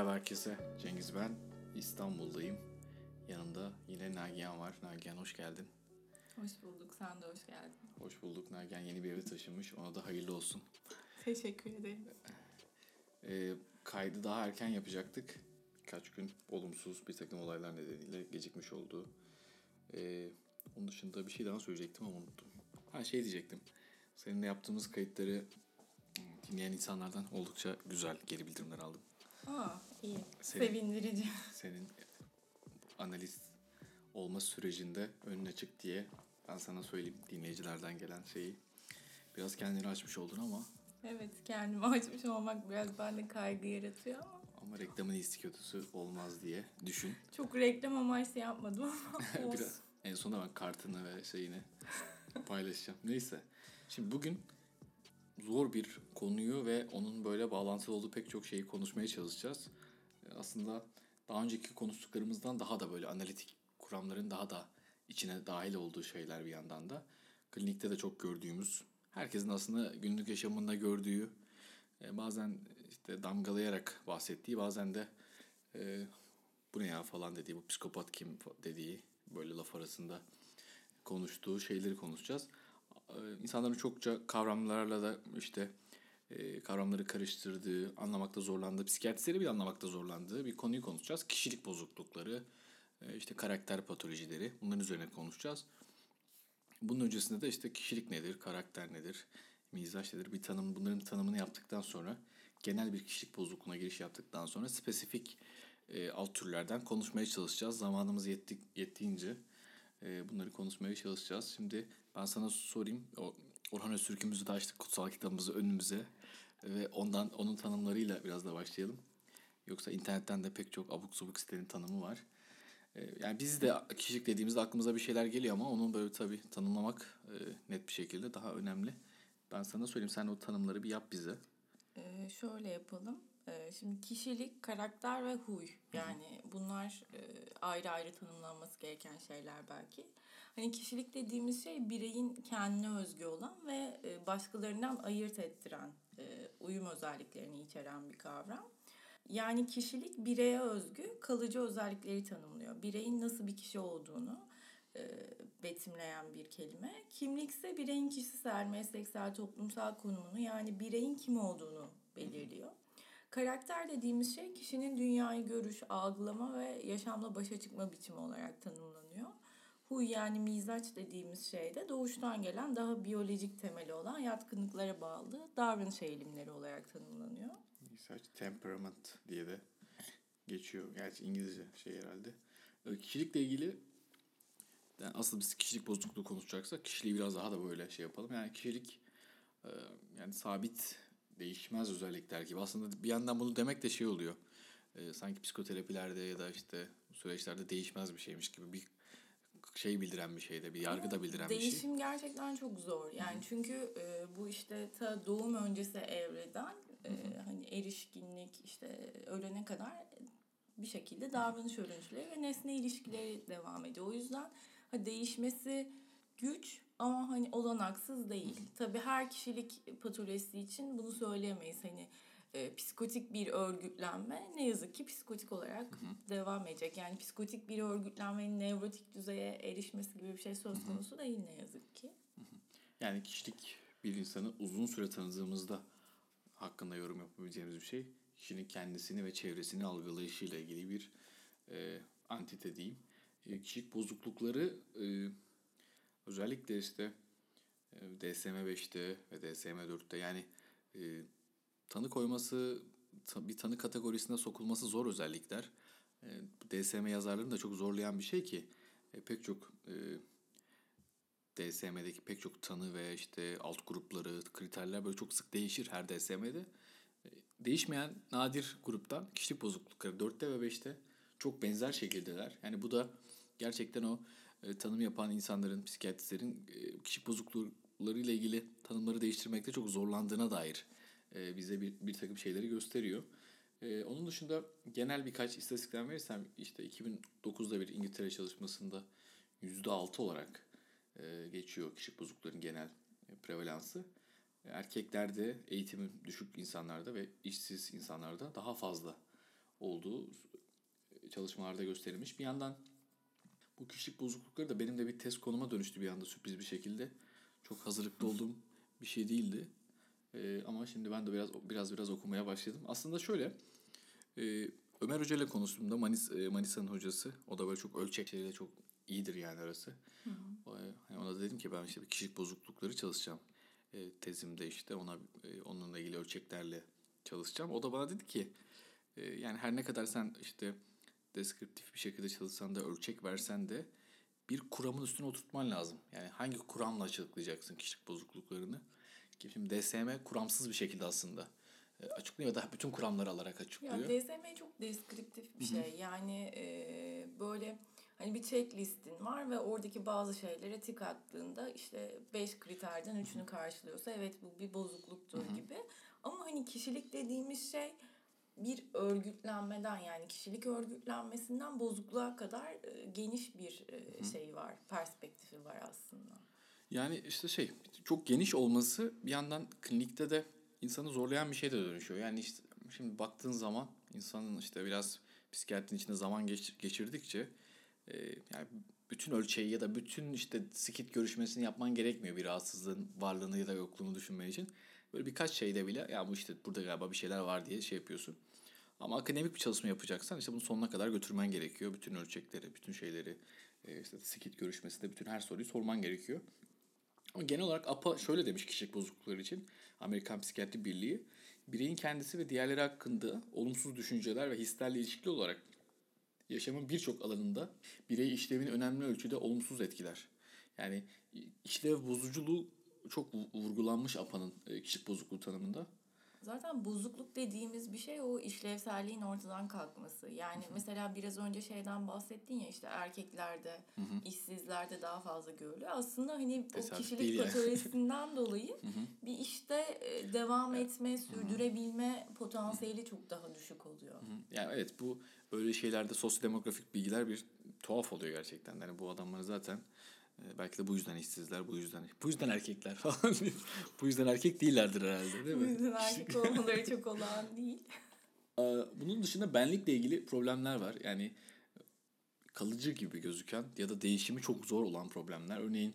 Merhaba herkese. Cengiz ben. İstanbul'dayım. Yanımda yine Nagihan var. Nagihan hoş geldin. Hoş bulduk. Sen de hoş geldin. Hoş bulduk. Nagihan yeni bir eve taşınmış. Ona da hayırlı olsun. Teşekkür ederim. Ee, kaydı daha erken yapacaktık. Birkaç gün olumsuz bir takım olaylar nedeniyle gecikmiş oldu. Ee, onun dışında bir şey daha söyleyecektim ama unuttum. Ha şey diyecektim. Seninle yaptığımız kayıtları dinleyen insanlardan oldukça güzel geri bildirimler aldım. Aa, iyi. Senin- Sevindirici. senin analist olma sürecinde önüne çık diye ben sana söyleyeyim dinleyicilerden gelen şeyi. Biraz kendini açmış oldun ama Evet, kendimi açmış olmak biraz bende kaygı yaratıyor ama ama reklamın iyisi kötüsü olmaz diye düşün. çok reklam amaçlı yapmadım ama. Biraz en sonunda ben kartını ve şeyini paylaşacağım. Neyse. Şimdi bugün zor bir konuyu ve onun böyle bağlantılı olduğu pek çok şeyi konuşmaya çalışacağız. Ee, Aslında daha önceki konuştuklarımızdan daha da böyle analitik kuramların daha da içine dahil olduğu şeyler bir yandan da. Klinikte de çok gördüğümüz, herkesin aslında günlük yaşamında gördüğü, e, bazen işte damgalayarak bahsettiği, bazen de e, bu ne ya falan dediği, bu psikopat kim dediği böyle laf arasında konuştuğu şeyleri konuşacağız. Ee, İnsanların çokça kavramlarla da işte e, kavramları karıştırdığı, anlamakta zorlandığı, psikiyatristleri bile anlamakta zorlandığı bir konuyu konuşacağız. Kişilik bozuklukları, e, işte karakter patolojileri bunların üzerine konuşacağız. Bunun öncesinde de işte kişilik nedir, karakter nedir, mizaç nedir bir tanım bunların tanımını yaptıktan sonra genel bir kişilik bozukluğuna giriş yaptıktan sonra spesifik e, alt türlerden konuşmaya çalışacağız. Zamanımız yetti, yettiğince e, bunları konuşmaya çalışacağız. Şimdi ben sana sorayım. O, Orhan Öztürk'ümüzü de açtık kutsal kitabımızı önümüze ve ondan onun tanımlarıyla biraz da başlayalım. Yoksa internetten de pek çok abuk subuk sitenin tanımı var. E, Yani biz de kişilik dediğimizde aklımıza bir şeyler geliyor ama onu böyle tabii tanımlamak e, net bir şekilde daha önemli. Ben sana söyleyeyim sen o tanımları bir yap bize. Ee, şöyle yapalım. Ee, şimdi kişilik, karakter ve huy. Yani bunlar e, ayrı ayrı tanımlanması gereken şeyler belki. Hani kişilik dediğimiz şey bireyin kendine özgü olan ve e, başkalarından ayırt ettiren, e, uyum özelliklerini içeren bir kavram. Yani kişilik bireye özgü kalıcı özellikleri tanımlıyor. Bireyin nasıl bir kişi olduğunu betimleyen bir kelime. Kimlik ise bireyin kişisel, mesleksel, toplumsal konumunu yani bireyin kim olduğunu belirliyor. Karakter dediğimiz şey kişinin dünyayı görüş, algılama ve yaşamla başa çıkma biçimi olarak tanımlanıyor. Huy yani mizaç dediğimiz şey de doğuştan gelen daha biyolojik temeli olan yatkınlıklara bağlı davranış eğilimleri olarak tanımlanıyor. Research temperament diye de geçiyor. Gerçi İngilizce şey herhalde. Kişilikle ilgili yani asıl biz kişilik bozukluğu konuşacaksak kişiliği biraz daha da böyle şey yapalım. Yani kişilik e, yani sabit değişmez özellikler gibi. Aslında bir yandan bunu demek de şey oluyor. E, sanki psikoterapilerde ya da işte süreçlerde değişmez bir şeymiş gibi bir şey bildiren bir şeyde, bir yargı da bildiren bir şey. Değişim gerçekten çok zor. Yani çünkü e, bu işte ta doğum öncesi evreden e, hani erişkinlik işte ölene kadar bir şekilde davranış örüntüleri ve nesne ilişkileri devam ediyor. O yüzden ha, değişmesi güç ama hani olanaksız değil. Tabii her kişilik patolojisi için bunu söyleyemeyiz. Hani e, psikotik bir örgütlenme ne yazık ki psikotik olarak devam edecek. Yani psikotik bir örgütlenmenin nevrotik düzeye erişmesi gibi bir şey söz konusu değil ne yazık ki. Yani kişilik bir insanı uzun süre tanıdığımızda hakkında yorum yapabileceğimiz bir şey. Kişinin kendisini ve çevresini algılayışıyla ilgili bir e, antite diyeyim. E, kişilik bozuklukları e, özellikle işte e, DSM-5'te ve DSM-4'te yani e, tanı koyması, bir tanı kategorisine sokulması zor özellikler. E, DSM yazarlarını da çok zorlayan bir şey ki e, pek çok e, DSM'deki pek çok tanı ve işte alt grupları, kriterler böyle çok sık değişir her DSM'de. E, Değişmeyen nadir gruptan kişilik bozuklukları 4'te ve 5'te çok benzer şekildeler. Yani bu da gerçekten o e, tanım yapan insanların, psikiyatristlerin e, kişilik bozukluklarıyla ilgili tanımları değiştirmekte çok zorlandığına dair e, bize bir, bir takım şeyleri gösteriyor. E, onun dışında genel birkaç istatistikten verirsem işte 2009'da bir İngiltere çalışmasında %6 olarak geçiyor kişilik bozuklukların genel prevalansı. Erkeklerde eğitimi düşük insanlarda ve işsiz insanlarda daha fazla olduğu çalışmalarda gösterilmiş. Bir yandan bu kişilik bozuklukları da benim de bir test konuma dönüştü bir anda sürpriz bir şekilde. Çok hazırlıklı olduğum bir şey değildi. Ee, ama şimdi ben de biraz biraz biraz okumaya başladım. Aslında şöyle e, Ömer Hoca ile konuştuğumda Manis, e, Manisa'nın hocası. O da böyle çok ölçek şeyle çok iyidir yani arası. Hı hı. Hani ona da dedim ki ben işte kişilik bozuklukları çalışacağım. E, tezimde işte ona e, onunla ilgili ölçeklerle çalışacağım. O da bana dedi ki e, yani her ne kadar sen işte deskriptif bir şekilde çalışsan da ölçek versen de bir kuramın üstüne oturtman lazım. Yani hangi kuramla açıklayacaksın kişilik bozukluklarını? Ki şimdi DSM kuramsız bir şekilde aslında e, açıklıyor da bütün kuramları alarak açıklıyor. Ya DSM çok deskriptif bir şey. Yani e, böyle hani bir checklistin var ve oradaki bazı şeylere tik attığında işte beş kriterden üçünü karşılıyorsa evet bu bir bozukluktur gibi. Ama hani kişilik dediğimiz şey bir örgütlenmeden yani kişilik örgütlenmesinden bozukluğa kadar e, geniş bir e, şey var, perspektifi var aslında. Yani işte şey çok geniş olması bir yandan klinikte de insanı zorlayan bir şey de dönüşüyor. Yani işte şimdi baktığın zaman insanın işte biraz psikiyatrinin içinde zaman geç, geçirdikçe e, yani bütün ölçeği ya da bütün işte skit görüşmesini yapman gerekmiyor bir rahatsızlığın varlığını ya da yokluğunu düşünmen için. Böyle birkaç şeyde bile ya bu işte burada galiba bir şeyler var diye şey yapıyorsun. Ama akademik bir çalışma yapacaksan işte bunu sonuna kadar götürmen gerekiyor. Bütün ölçekleri, bütün şeyleri, e, işte skit görüşmesinde bütün her soruyu sorman gerekiyor. Ama genel olarak APA şöyle demiş kişilik bozuklukları için. Amerikan Psikiyatri Birliği. Bireyin kendisi ve diğerleri hakkında olumsuz düşünceler ve hislerle ilişkili olarak yaşamın birçok alanında birey işlevini önemli ölçüde olumsuz etkiler. Yani işlev bozuculuğu çok vurgulanmış APA'nın e, kişilik bozukluğu tanımında. Zaten bozukluk dediğimiz bir şey o işlevselliğin ortadan kalkması. Yani Hı-hı. mesela biraz önce şeyden bahsettin ya işte erkeklerde, Hı-hı. işsizlerde daha fazla görülüyor. Aslında hani Tesadüf o kişilik patolojisinden dolayı Hı-hı. bir işte e, devam etme, sürdürebilme Hı-hı. potansiyeli çok daha düşük oluyor. Hı-hı. Yani evet bu öyle şeylerde sosyodemografik bilgiler bir tuhaf oluyor gerçekten. Yani bu adamları zaten belki de bu yüzden işsizler, bu yüzden bu yüzden erkekler falan. bu yüzden erkek değillerdir herhalde değil mi? Bu yüzden erkek olmaları çok olağan değil. Bunun dışında benlikle ilgili problemler var. Yani kalıcı gibi gözüken ya da değişimi çok zor olan problemler. Örneğin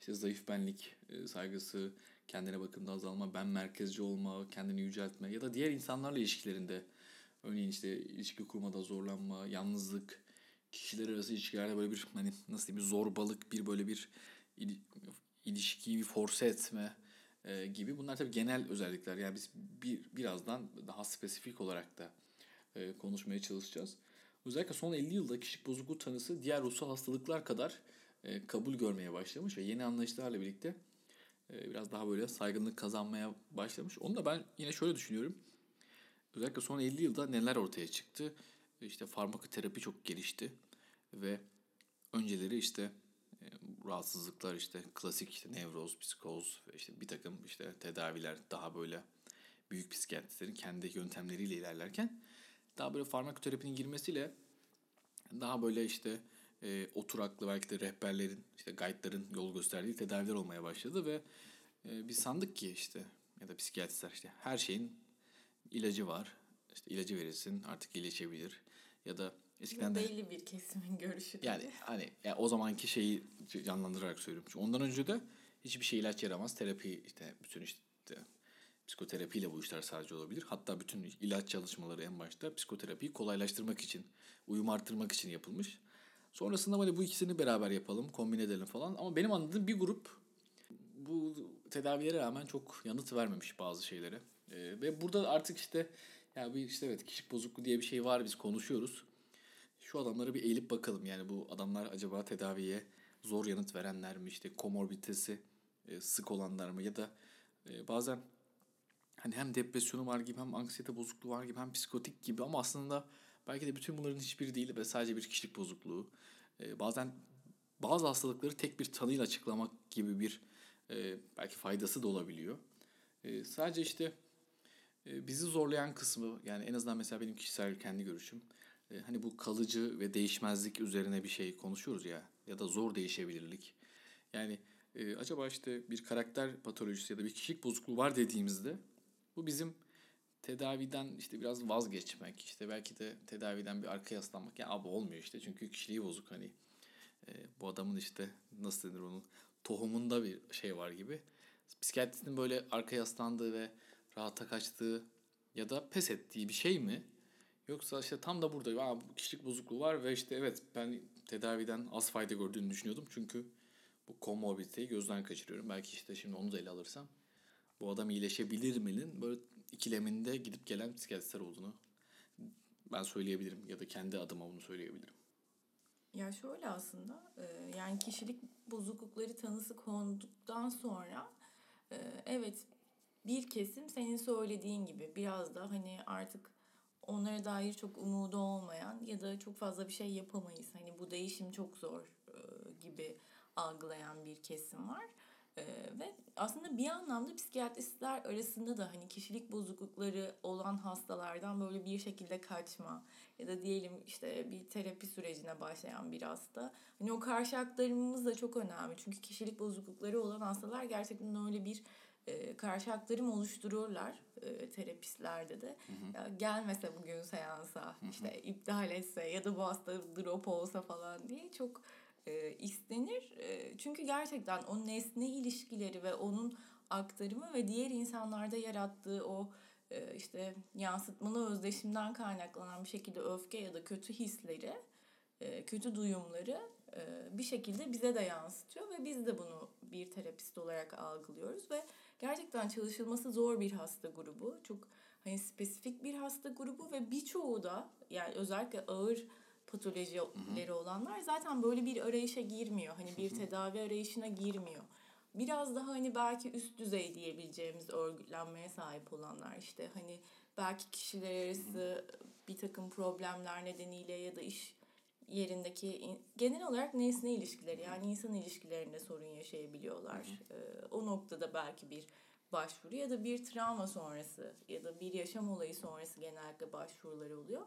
işte zayıf benlik e, saygısı, kendine bakımda azalma, ben merkezci olma, kendini yüceltme ya da diğer insanlarla ilişkilerinde örneğin işte ilişki kurmada zorlanma, yalnızlık, kişiler arası ilişkilerde böyle bir hani nasıl diyeyim bir zorbalık, bir böyle bir il, ilişkiyi bir force etme e, gibi. Bunlar tabii genel özellikler. Yani biz bir birazdan daha spesifik olarak da e, konuşmaya çalışacağız. Özellikle son 50 yılda kişilik bozukluğu tanısı diğer ruhsal hastalıklar kadar e, kabul görmeye başlamış ve yeni anlayışlarla birlikte e, biraz daha böyle saygınlık kazanmaya başlamış. Onu da ben yine şöyle düşünüyorum. Özellikle son 50 yılda neler ortaya çıktı? İşte farmakoterapi çok gelişti ve önceleri işte e, rahatsızlıklar işte klasik işte nevroz, psikoz ve işte bir takım işte tedaviler daha böyle büyük psikiyatristlerin kendi yöntemleriyle ilerlerken daha böyle farmakoterapinin girmesiyle daha böyle işte e, oturaklı belki de rehberlerin işte guide'ların yol gösterdiği tedaviler olmaya başladı ve e, biz sandık ki işte ya da psikiyatristler işte her şeyin ilacı var. İşte ilacı verirsin artık iyileşebilir ya da Eskiden de, belli bir kesimin görüşü. Yani hani yani o zamanki şeyi canlandırarak söylüyorum. Çünkü ondan önce de hiçbir şey ilaç yaramaz. Terapi işte bütün işte psikoterapiyle bu işler sadece olabilir. Hatta bütün ilaç çalışmaları en başta psikoterapiyi kolaylaştırmak için, uyum arttırmak için yapılmış. Sonrasında hani bu ikisini beraber yapalım, kombine edelim falan. Ama benim anladığım bir grup bu tedavilere rağmen çok yanıt vermemiş bazı şeylere. Ee, ve burada artık işte ya bir işte evet kişilik bozukluğu diye bir şey var biz konuşuyoruz şu adamlara bir eğilip bakalım. Yani bu adamlar acaba tedaviye zor yanıt verenler mi? işte komorbiditesi e, sık olanlar mı? Ya da e, bazen hani hem depresyonu var gibi hem anksiyete bozukluğu var gibi hem psikotik gibi ama aslında belki de bütün bunların hiçbiri değil ve sadece bir kişilik bozukluğu. E, bazen bazı hastalıkları tek bir tanıyla açıklamak gibi bir e, belki faydası da olabiliyor. E, sadece işte e, bizi zorlayan kısmı yani en azından mesela benim kişisel kendi görüşüm e, hani bu kalıcı ve değişmezlik üzerine bir şey konuşuyoruz ya ya da zor değişebilirlik. Yani e, acaba işte bir karakter patolojisi ya da bir kişilik bozukluğu var dediğimizde bu bizim tedaviden işte biraz vazgeçmek işte belki de tedaviden bir arkaya yaslanmak ya abi olmuyor işte çünkü kişiliği bozuk hani e, bu adamın işte nasıl denir onun tohumunda bir şey var gibi. Psikiyatristin böyle arkaya yaslandığı ve rahata kaçtığı ya da pes ettiği bir şey mi? Yoksa işte tam da burada Aa, kişilik bozukluğu var ve işte evet ben tedaviden az fayda gördüğünü düşünüyordum. Çünkü bu komorbiditeyi gözden kaçırıyorum. Belki işte şimdi onu da ele alırsam bu adam iyileşebilir mi'nin böyle ikileminde gidip gelen psikiyatristler olduğunu ben söyleyebilirim ya da kendi adıma bunu söyleyebilirim. Ya şöyle aslında yani kişilik bozuklukları tanısı konduktan sonra evet bir kesim senin söylediğin gibi biraz da hani artık onlara dair çok umudu olmayan ya da çok fazla bir şey yapamayız. Hani bu değişim çok zor e, gibi algılayan bir kesim var. Ee, ve aslında bir anlamda psikiyatristler arasında da hani kişilik bozuklukları olan hastalardan böyle bir şekilde kaçma ya da diyelim işte bir terapi sürecine başlayan bir hasta. Hani o karşı aktarımımız da çok önemli. Çünkü kişilik bozuklukları olan hastalar gerçekten öyle bir e, karşı aktarım oluşturuyorlar e, terapistlerde de. Hı hı. Ya, gelmese bugün seansa hı hı. işte iptal etse ya da bu hasta drop olsa falan diye çok e, istenir. E, çünkü gerçekten o nesne ilişkileri ve onun aktarımı ve diğer insanlarda yarattığı o e, işte yansıtmalı özdeşimden kaynaklanan bir şekilde öfke ya da kötü hisleri, e, kötü duyumları e, bir şekilde bize de yansıtıyor ve biz de bunu bir terapist olarak algılıyoruz ve gerçekten çalışılması zor bir hasta grubu. Çok hani spesifik bir hasta grubu ve birçoğu da yani özellikle ağır patolojileri olanlar zaten böyle bir arayışa girmiyor. Hani bir tedavi arayışına girmiyor. Biraz daha hani belki üst düzey diyebileceğimiz örgütlenmeye sahip olanlar işte hani belki kişiler arası bir takım problemler nedeniyle ya da iş yerindeki genel olarak nesne ilişkileri yani insan ilişkilerinde sorun yaşayabiliyorlar. Ee, o noktada belki bir başvuru ya da bir travma sonrası ya da bir yaşam olayı sonrası genellikle başvuruları oluyor.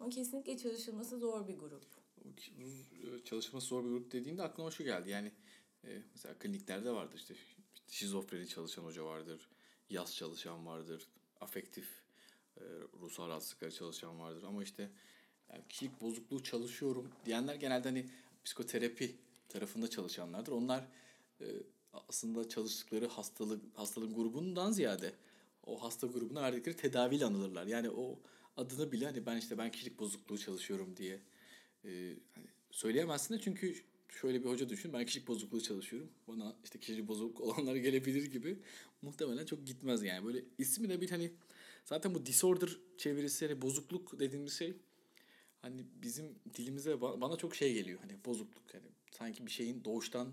Ama kesinlikle çalışılması zor bir grup. Çalışması zor bir grup dediğinde aklıma şu geldi. Yani e, mesela kliniklerde vardır işte şizofreni çalışan hoca vardır. Yaz çalışan vardır. Afektif e, ruhsal rahatsızlıkları çalışan vardır. Ama işte yani kişilik bozukluğu çalışıyorum diyenler genelde hani psikoterapi tarafında çalışanlardır. Onlar e, aslında çalıştıkları hastalık hastalığın grubundan ziyade o hasta grubuna verdikleri tedaviyle anılırlar. Yani o adını bile hani ben işte ben kişilik bozukluğu çalışıyorum diye e, hani söyleyemezsin de çünkü şöyle bir hoca düşün ben kişilik bozukluğu çalışıyorum bana işte kişilik bozuk olanlar gelebilir gibi muhtemelen çok gitmez yani böyle ismi de bir hani zaten bu disorder çevirisi hani bozukluk dediğimiz şey hani bizim dilimize bana çok şey geliyor hani bozukluk hani sanki bir şeyin doğuştan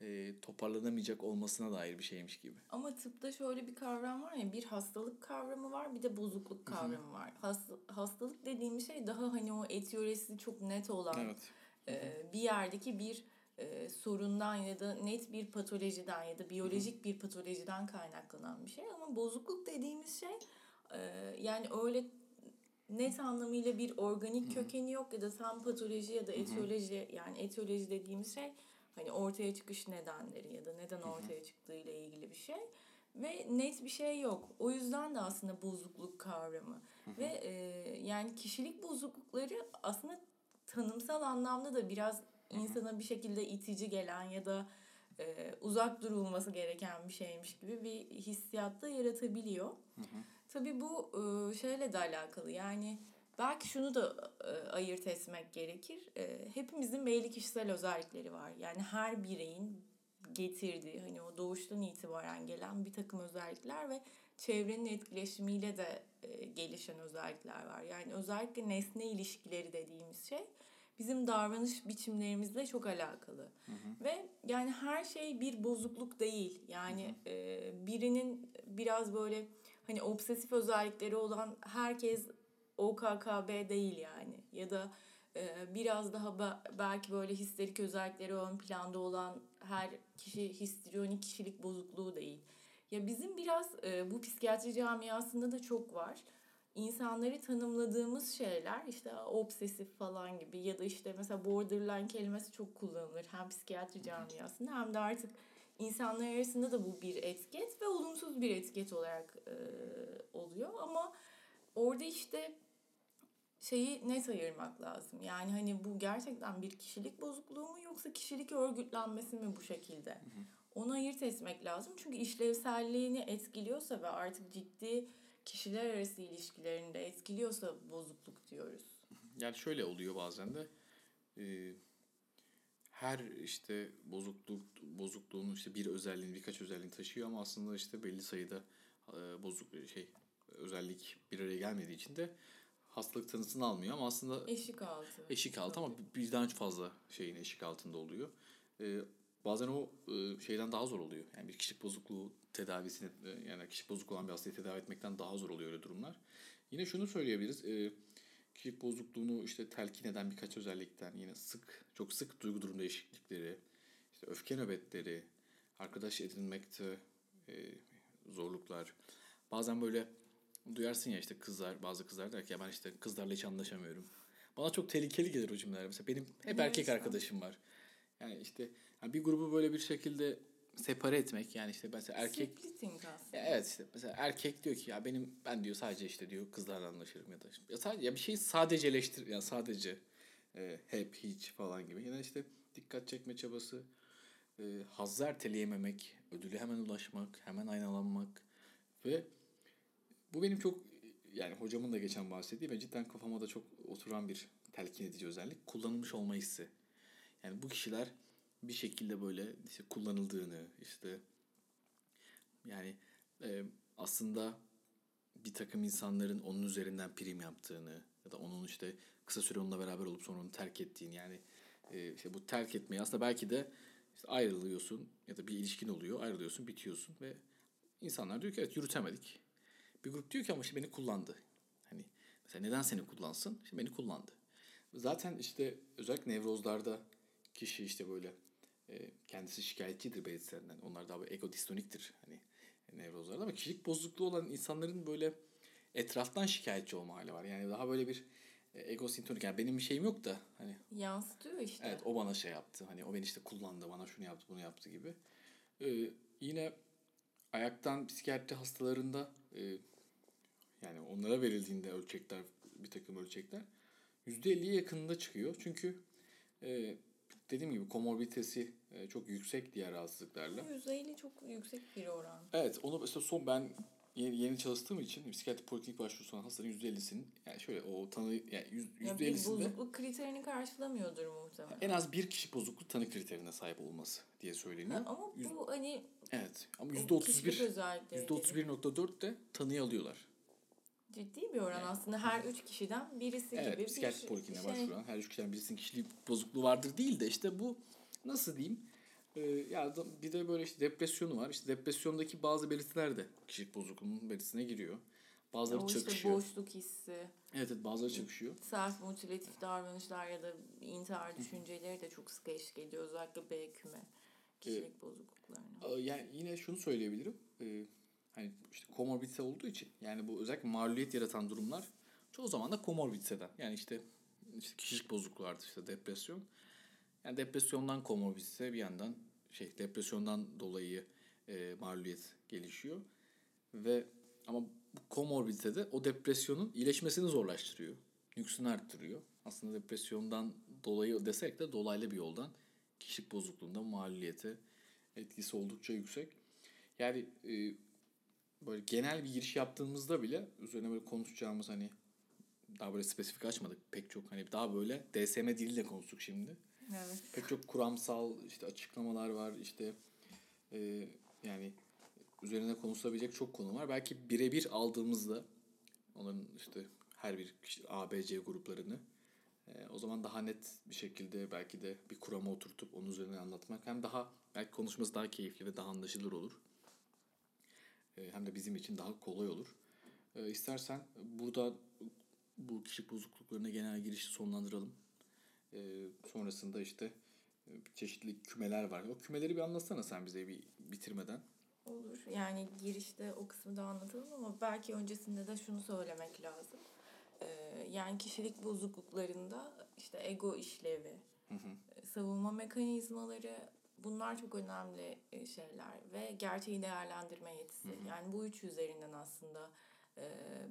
e, toparlanamayacak olmasına dair bir şeymiş gibi. Ama tıpta şöyle bir kavram var ya bir hastalık kavramı var bir de bozukluk kavramı var. Hast, hastalık dediğim şey daha hani o etiyolojisi çok net olan evet. e, bir yerdeki bir e, sorundan ya da net bir patolojiden ya da biyolojik bir patolojiden kaynaklanan bir şey. Ama bozukluk dediğimiz şey e, yani öyle net anlamıyla bir organik kökeni yok ya da tam patoloji ya da etiyoloji yani etiyoloji dediğimiz şey Hani ortaya çıkış nedenleri ya da neden ortaya çıktığı ile ilgili bir şey. Ve net bir şey yok. O yüzden de aslında bozukluk kavramı. Ve e, yani kişilik bozuklukları aslında tanımsal anlamda da biraz insana bir şekilde itici gelen ya da e, uzak durulması gereken bir şeymiş gibi bir hissiyatta yaratabiliyor. Hı hı. Tabii bu şeyle de alakalı yani Belki şunu da ayırt etmek gerekir. Hepimizin belli kişisel özellikleri var. Yani her bireyin getirdiği hani o doğuştan itibaren gelen bir takım özellikler ve çevrenin etkileşimiyle de gelişen özellikler var. Yani özellikle nesne ilişkileri dediğimiz şey bizim davranış biçimlerimizle çok alakalı. Hı hı. Ve yani her şey bir bozukluk değil. Yani hı hı. E, birinin biraz böyle hani obsesif özellikleri olan herkes OKKB değil yani. Ya da e, biraz daha belki böyle histerik özellikleri ön planda olan her kişi histrionik kişilik bozukluğu değil. Ya bizim biraz e, bu psikiyatri camiasında da çok var. İnsanları tanımladığımız şeyler işte obsesif falan gibi ya da işte mesela borderline kelimesi çok kullanılır hem psikiyatri camiasında hem de artık insanlar arasında da bu bir etiket ve olumsuz bir etiket olarak e, oluyor ama orada işte şeyi net ayırmak lazım. Yani hani bu gerçekten bir kişilik bozukluğu mu yoksa kişilik örgütlenmesi mi bu şekilde? Hı hı. Onu ayırt etmek lazım. Çünkü işlevselliğini etkiliyorsa ve artık ciddi kişiler arası ilişkilerini de etkiliyorsa bozukluk diyoruz. Yani şöyle oluyor bazen de e, her işte bozukluk bozukluğun işte bir özelliğini birkaç özelliğini taşıyor ama aslında işte belli sayıda e, bozuk şey özellik bir araya gelmediği için de hastalık tanısını almıyor ama aslında eşik altı. Eşik altı ama birden fazla şeyin eşik altında oluyor. Ee, bazen o e, şeyden daha zor oluyor. Yani bir kişilik bozukluğu tedavisini e, yani kişilik bozukluğu olan bir hastayı tedavi etmekten daha zor oluyor öyle durumlar. Yine şunu söyleyebiliriz. E, kişilik bozukluğunu işte telkin eden birkaç özellikten yine sık, çok sık duygu durum değişiklikleri, işte öfke nöbetleri, arkadaş edinmekte e, zorluklar. Bazen böyle duyarsın ya işte kızlar, bazı kızlar der ki ya ben işte kızlarla hiç anlaşamıyorum. Bana çok tehlikeli gelir o cümleler. Mesela benim hep erkek arkadaşım var. Yani işte yani bir grubu böyle bir şekilde separe etmek yani işte mesela erkek Splitting aslında. evet işte mesela erkek diyor ki ya benim ben diyor sadece işte diyor kızlarla anlaşırım ya da ya sadece ya bir şey sadeceleştir yani sadece e, hep hiç falan gibi. Yani işte dikkat çekme çabası, e, hazzı erteleyememek, ödülü hemen ulaşmak, hemen aynalanmak ve bu benim çok yani hocamın da geçen bahsettiği ve cidden kafama da çok oturan bir telkin edici özellik. Kullanılmış olma hissi. Yani bu kişiler bir şekilde böyle işte kullanıldığını işte yani e, aslında bir takım insanların onun üzerinden prim yaptığını ya da onun işte kısa süre onunla beraber olup sonra onu terk ettiğini yani e, işte bu terk etmeyi aslında belki de işte ayrılıyorsun ya da bir ilişkin oluyor ayrılıyorsun bitiyorsun ve insanlar diyor ki evet yürütemedik bir grup diyor ki ama işte beni kullandı. Hani mesela neden seni kullansın? İşte beni kullandı. Zaten işte özellikle nevrozlarda kişi işte böyle kendisi şikayetçidir belirtilerinden. Onlar daha böyle ego distoniktir hani nevrozlarda ama kişilik bozukluğu olan insanların böyle etraftan şikayetçi olma hali var. Yani daha böyle bir e, ego sintonik yani benim bir şeyim yok da hani yansıtıyor işte. Evet o bana şey yaptı. Hani o beni işte kullandı, bana şunu yaptı, bunu yaptı gibi. Ee, yine ayaktan psikiyatri hastalarında e, yani onlara verildiğinde ölçekler bir takım ölçekler %50'ye yakınında çıkıyor. Çünkü e, dediğim gibi komorbiditesi e, çok yüksek diğer rahatsızlıklarla. %50 çok yüksek bir oran. Evet onu mesela son ben yeni, yeni çalıştığım için psikiyatri poliklinik başvurusu olan hastaların %50'sinin yani şöyle o tanı yani %50'sinde ya bir bozukluk kriterini karşılamıyordur muhtemelen. En az bir kişi bozukluk tanı kriterine sahip olması diye söyleniyor. Ha, ama Yüz, bu hani Evet ama %31 %31.4 de tanıyı alıyorlar. Ciddi bir oran aslında her üç kişiden birisi evet, gibi bir psikiyatri polikliniğe şey. başvuran her üç kişiden birisinin kişilik bozukluğu vardır değil de işte bu nasıl diyeyim ee, ya da bir de böyle işte depresyonu var. İşte depresyondaki bazı belirtiler de kişilik bozukluğunun belirtisine giriyor. Bazıları o çakışıyor. Işte boşluk hissi. Evet, evet bazıları çakışıyor. Self mutilatif davranışlar ya da intihar düşünceleri de çok sık eşlik ediyor. Özellikle B küme kişilik ee, bozukluklarına. Yani yine şunu söyleyebilirim. Ee, hani işte komorbidite olduğu için yani bu özellikle mağluliyet yaratan durumlar çoğu zaman da komorbiditeden. Yani işte işte kişilik bozukluğu artı işte depresyon. Yani depresyondan komorbidite bir yandan şey depresyondan dolayı e, mağluliyet gelişiyor. Ve ama bu komorbidite de o depresyonun iyileşmesini zorlaştırıyor. Nüksünü arttırıyor. Aslında depresyondan dolayı desek de dolaylı bir yoldan kişilik bozukluğunda mağluliyete etkisi oldukça yüksek. Yani e, böyle genel bir giriş yaptığımızda bile üzerine böyle konuşacağımız hani daha böyle spesifik açmadık pek çok hani daha böyle DSM diliyle konuştuk şimdi. Evet. Pek çok kuramsal işte açıklamalar var işte e, yani üzerine konuşulabilecek çok konu var. Belki birebir aldığımızda onların işte her bir A, B, C gruplarını e, o zaman daha net bir şekilde belki de bir kurama oturtup onun üzerine anlatmak hem daha belki konuşması daha keyifli ve daha anlaşılır olur. E, hem de bizim için daha kolay olur. E, istersen burada bu kişilik bozukluklarına genel girişi sonlandıralım. E, sonrasında işte çeşitli kümeler var. O kümeleri bir anlatsana sen bize bir bitirmeden. Olur. Yani girişte o kısmı da anlatalım ama belki öncesinde de şunu söylemek lazım. Ee, yani kişilik bozukluklarında işte ego işlevi, hı hı. Savunma mekanizmaları bunlar çok önemli e, şeyler ve gerçeği değerlendirme yetisi. Hı hı. Yani bu üç üzerinden aslında e,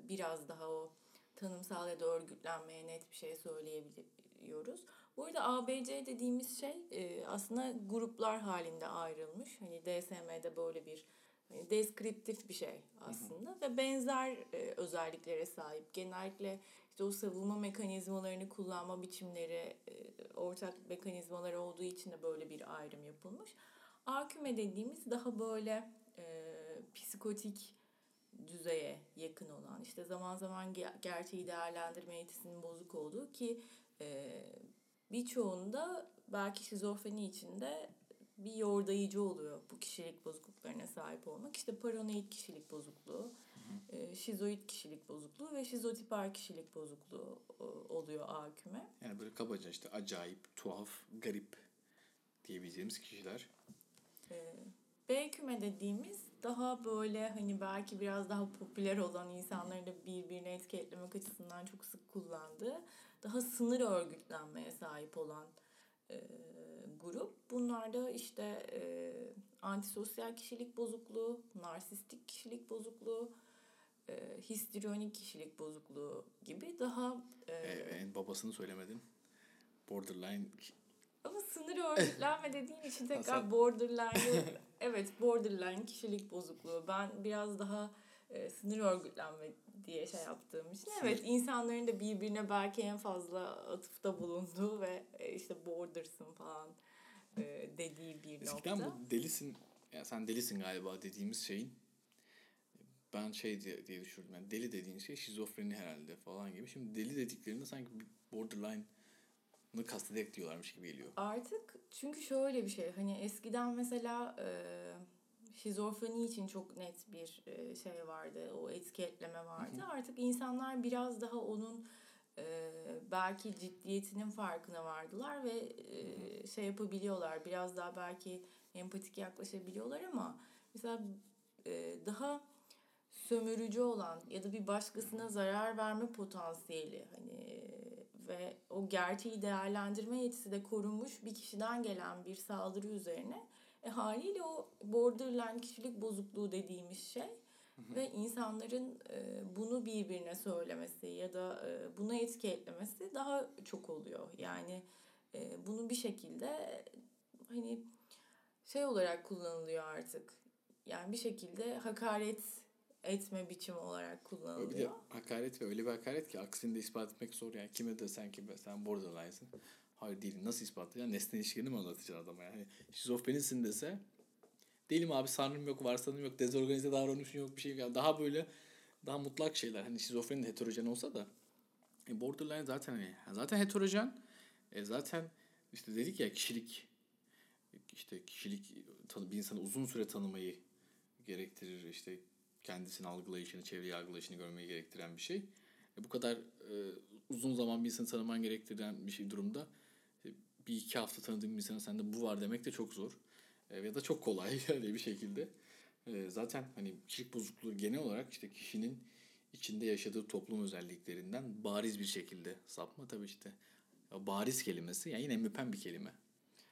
biraz daha o tanımsal ya da örgütlenmeye net bir şey söyleyebiliyoruz. Bu arada ABC dediğimiz şey e, aslında gruplar halinde ayrılmış. Hani DSM'de böyle bir deskriptif bir şey aslında hı hı. ve benzer e, özelliklere sahip. Genellikle işte o savunma mekanizmalarını kullanma biçimleri e, ortak mekanizmalar olduğu için de böyle bir ayrım yapılmış. A küme dediğimiz daha böyle e, psikotik düzeye yakın olan işte zaman zaman gerçeği değerlendirme yetisinin bozuk olduğu ki e, birçoğunda belki şizofreni içinde bir yordayıcı oluyor bu kişilik bozukluklarına sahip olmak. İşte paranoid kişilik bozukluğu, e, şizoid kişilik bozukluğu ve şizotiper kişilik bozukluğu e, oluyor A küme. Yani böyle kabaca işte acayip, tuhaf, garip diyebileceğimiz kişiler. E, B küme dediğimiz daha böyle hani belki biraz daha popüler olan insanların da birbirini etiketlemek açısından çok sık kullandığı daha sınır örgütlenmeye sahip olan e, grup. Bunlar da işte e, antisosyal kişilik bozukluğu, narsistik kişilik bozukluğu, e, histrionik kişilik bozukluğu gibi daha... E, en babasını söylemedin. Borderline ama sınır örgütlenme dediğin için tekrar borderline evet borderline kişilik bozukluğu. Ben biraz daha e, sınır örgütlenme diye şey yaptığım için evet insanların da birbirine belki en fazla atıfta bulunduğu ve e, işte bordersın falan e, dediği bir Eskiden nokta. bu delisin ya sen delisin galiba dediğimiz şeyin ben şey diye, diye düşünürdüm. Yani deli dediğin şey şizofreni herhalde falan gibi. Şimdi deli dediklerinde sanki borderline bunu kastederek diyorlarmış gibi geliyor. Artık çünkü şöyle bir şey hani eskiden mesela e, şizofreni için çok net bir e, şey vardı o etiketleme vardı. Hı hı. Artık insanlar biraz daha onun e, belki ciddiyetinin farkına vardılar ve e, şey yapabiliyorlar biraz daha belki empatik yaklaşabiliyorlar ama mesela e, daha sömürücü olan ya da bir başkasına zarar verme potansiyeli hani ve o gerçeği değerlendirme yetisi de korunmuş bir kişiden gelen bir saldırı üzerine e, haliyle o borderline kişilik bozukluğu dediğimiz şey ve insanların e, bunu birbirine söylemesi ya da e, buna etiketlemesi daha çok oluyor. Yani e, bunu bir şekilde hani şey olarak kullanılıyor artık. Yani bir şekilde hakaret etme biçimi olarak kullanılıyor. Bir de hakaret ve öyle bir hakaret ki aksini de ispat etmek zor. Yani kime de sen kime sen borderline'sın. Hayır değilim. Nasıl ispatlayacaksın? Nesne ilişkilerini mi anlatacaksın adama yani? Şizofrenisin dese değilim abi sanrım yok, varsanım yok, dezorganize davranışım yok bir şey. Yani daha böyle daha mutlak şeyler. Hani şizofreni heterojen olsa da e, borderline zaten hani zaten heterojen. E, zaten işte dedik ya kişilik işte kişilik bir insanı uzun süre tanımayı gerektirir. işte kendisini algılayışını, çevreyi algılayışını görmeyi gerektiren bir şey. E, bu kadar e, uzun zaman bir insanı tanıman gerektiren bir şey durumda bir iki hafta tanıdığın bir insana sende bu var demek de çok zor. E, ya da çok kolay öyle bir şekilde. E, zaten hani kişilik bozukluğu genel olarak işte kişinin içinde yaşadığı toplum özelliklerinden bariz bir şekilde sapma tabii işte. Bariz kelimesi yani yine müpen bir kelime.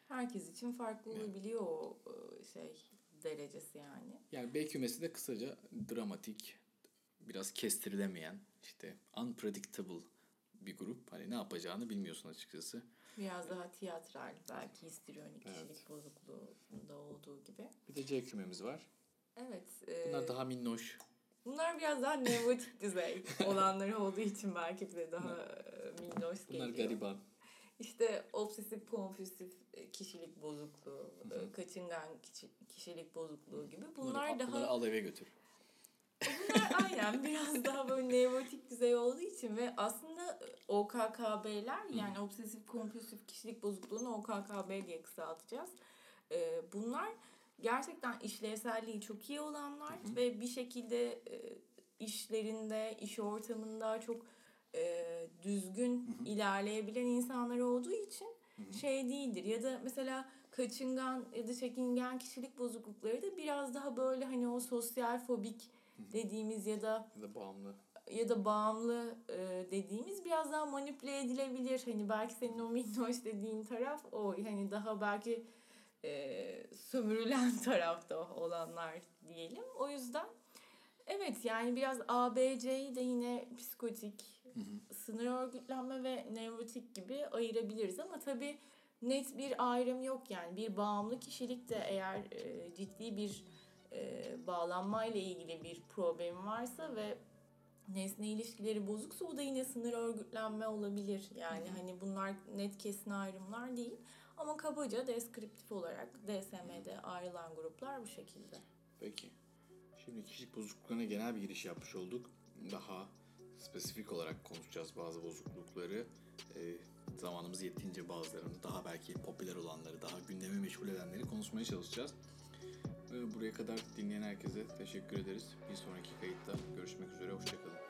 Herkes için farklı olabiliyor o e, şey derecesi yani. Yani B kümesi de kısaca dramatik, biraz kestirilemeyen, işte unpredictable bir grup. Hani ne yapacağını bilmiyorsun açıkçası. Biraz daha tiyatral, belki histrionik evet. kişilik bozukluğunda olduğu gibi. Bir de C kümemiz var. Evet. E, Bunlar daha minnoş. Bunlar biraz daha nevrotik düzey olanları olduğu için belki de daha e, minnoş geliyor. Bunlar gariban. İşte obsesif kompulsif e, kişilik bozukluğu, Hı-hı. E, kaçıngan kişilik bozukluğu gibi. Bunlar bunları, daha... Bunları al eve götür. Bunlar aynen biraz daha böyle nevrotik düzey olduğu için ve aslında OKKB'ler yani obsesif kompulsif kişilik bozukluğunu OKKB diye kısaltacağız. E, bunlar gerçekten işlevselliği çok iyi olanlar Hı-hı. ve bir şekilde işlerinde, iş ortamında çok e, düzgün ilerleyebilen insanlar olduğu için şey değildir. Ya da mesela kaçıngan ya da çekingen kişilik bozuklukları da biraz daha böyle hani o sosyal fobik dediğimiz ya da ya da bağımlı. ya da bağımlı e, dediğimiz biraz daha manipüle edilebilir. Hani belki senin o minnoş dediğin taraf o. Hani daha belki e, sömürülen tarafta olanlar diyelim. O yüzden Evet yani biraz ABC'yi de yine psikotik, sınır örgütlenme ve nevrotik gibi ayırabiliriz. Ama tabii net bir ayrım yok yani. Bir bağımlı kişilik de eğer e, ciddi bir e, bağlanmayla ilgili bir problem varsa ve nesne ilişkileri bozuksa o da yine sınır örgütlenme olabilir. Yani hani bunlar net kesin ayrımlar değil. Ama kabaca deskriptif olarak DSM'de ayrılan gruplar bu şekilde. Peki. Şimdi kişilik bozukluklarına genel bir giriş yapmış olduk. Daha spesifik olarak konuşacağız bazı bozuklukları. Ee, zamanımız yettiğince bazılarını, daha belki popüler olanları, daha gündemi meşgul edenleri konuşmaya çalışacağız. Ee, buraya kadar dinleyen herkese teşekkür ederiz. Bir sonraki kayıtta görüşmek üzere, hoşçakalın.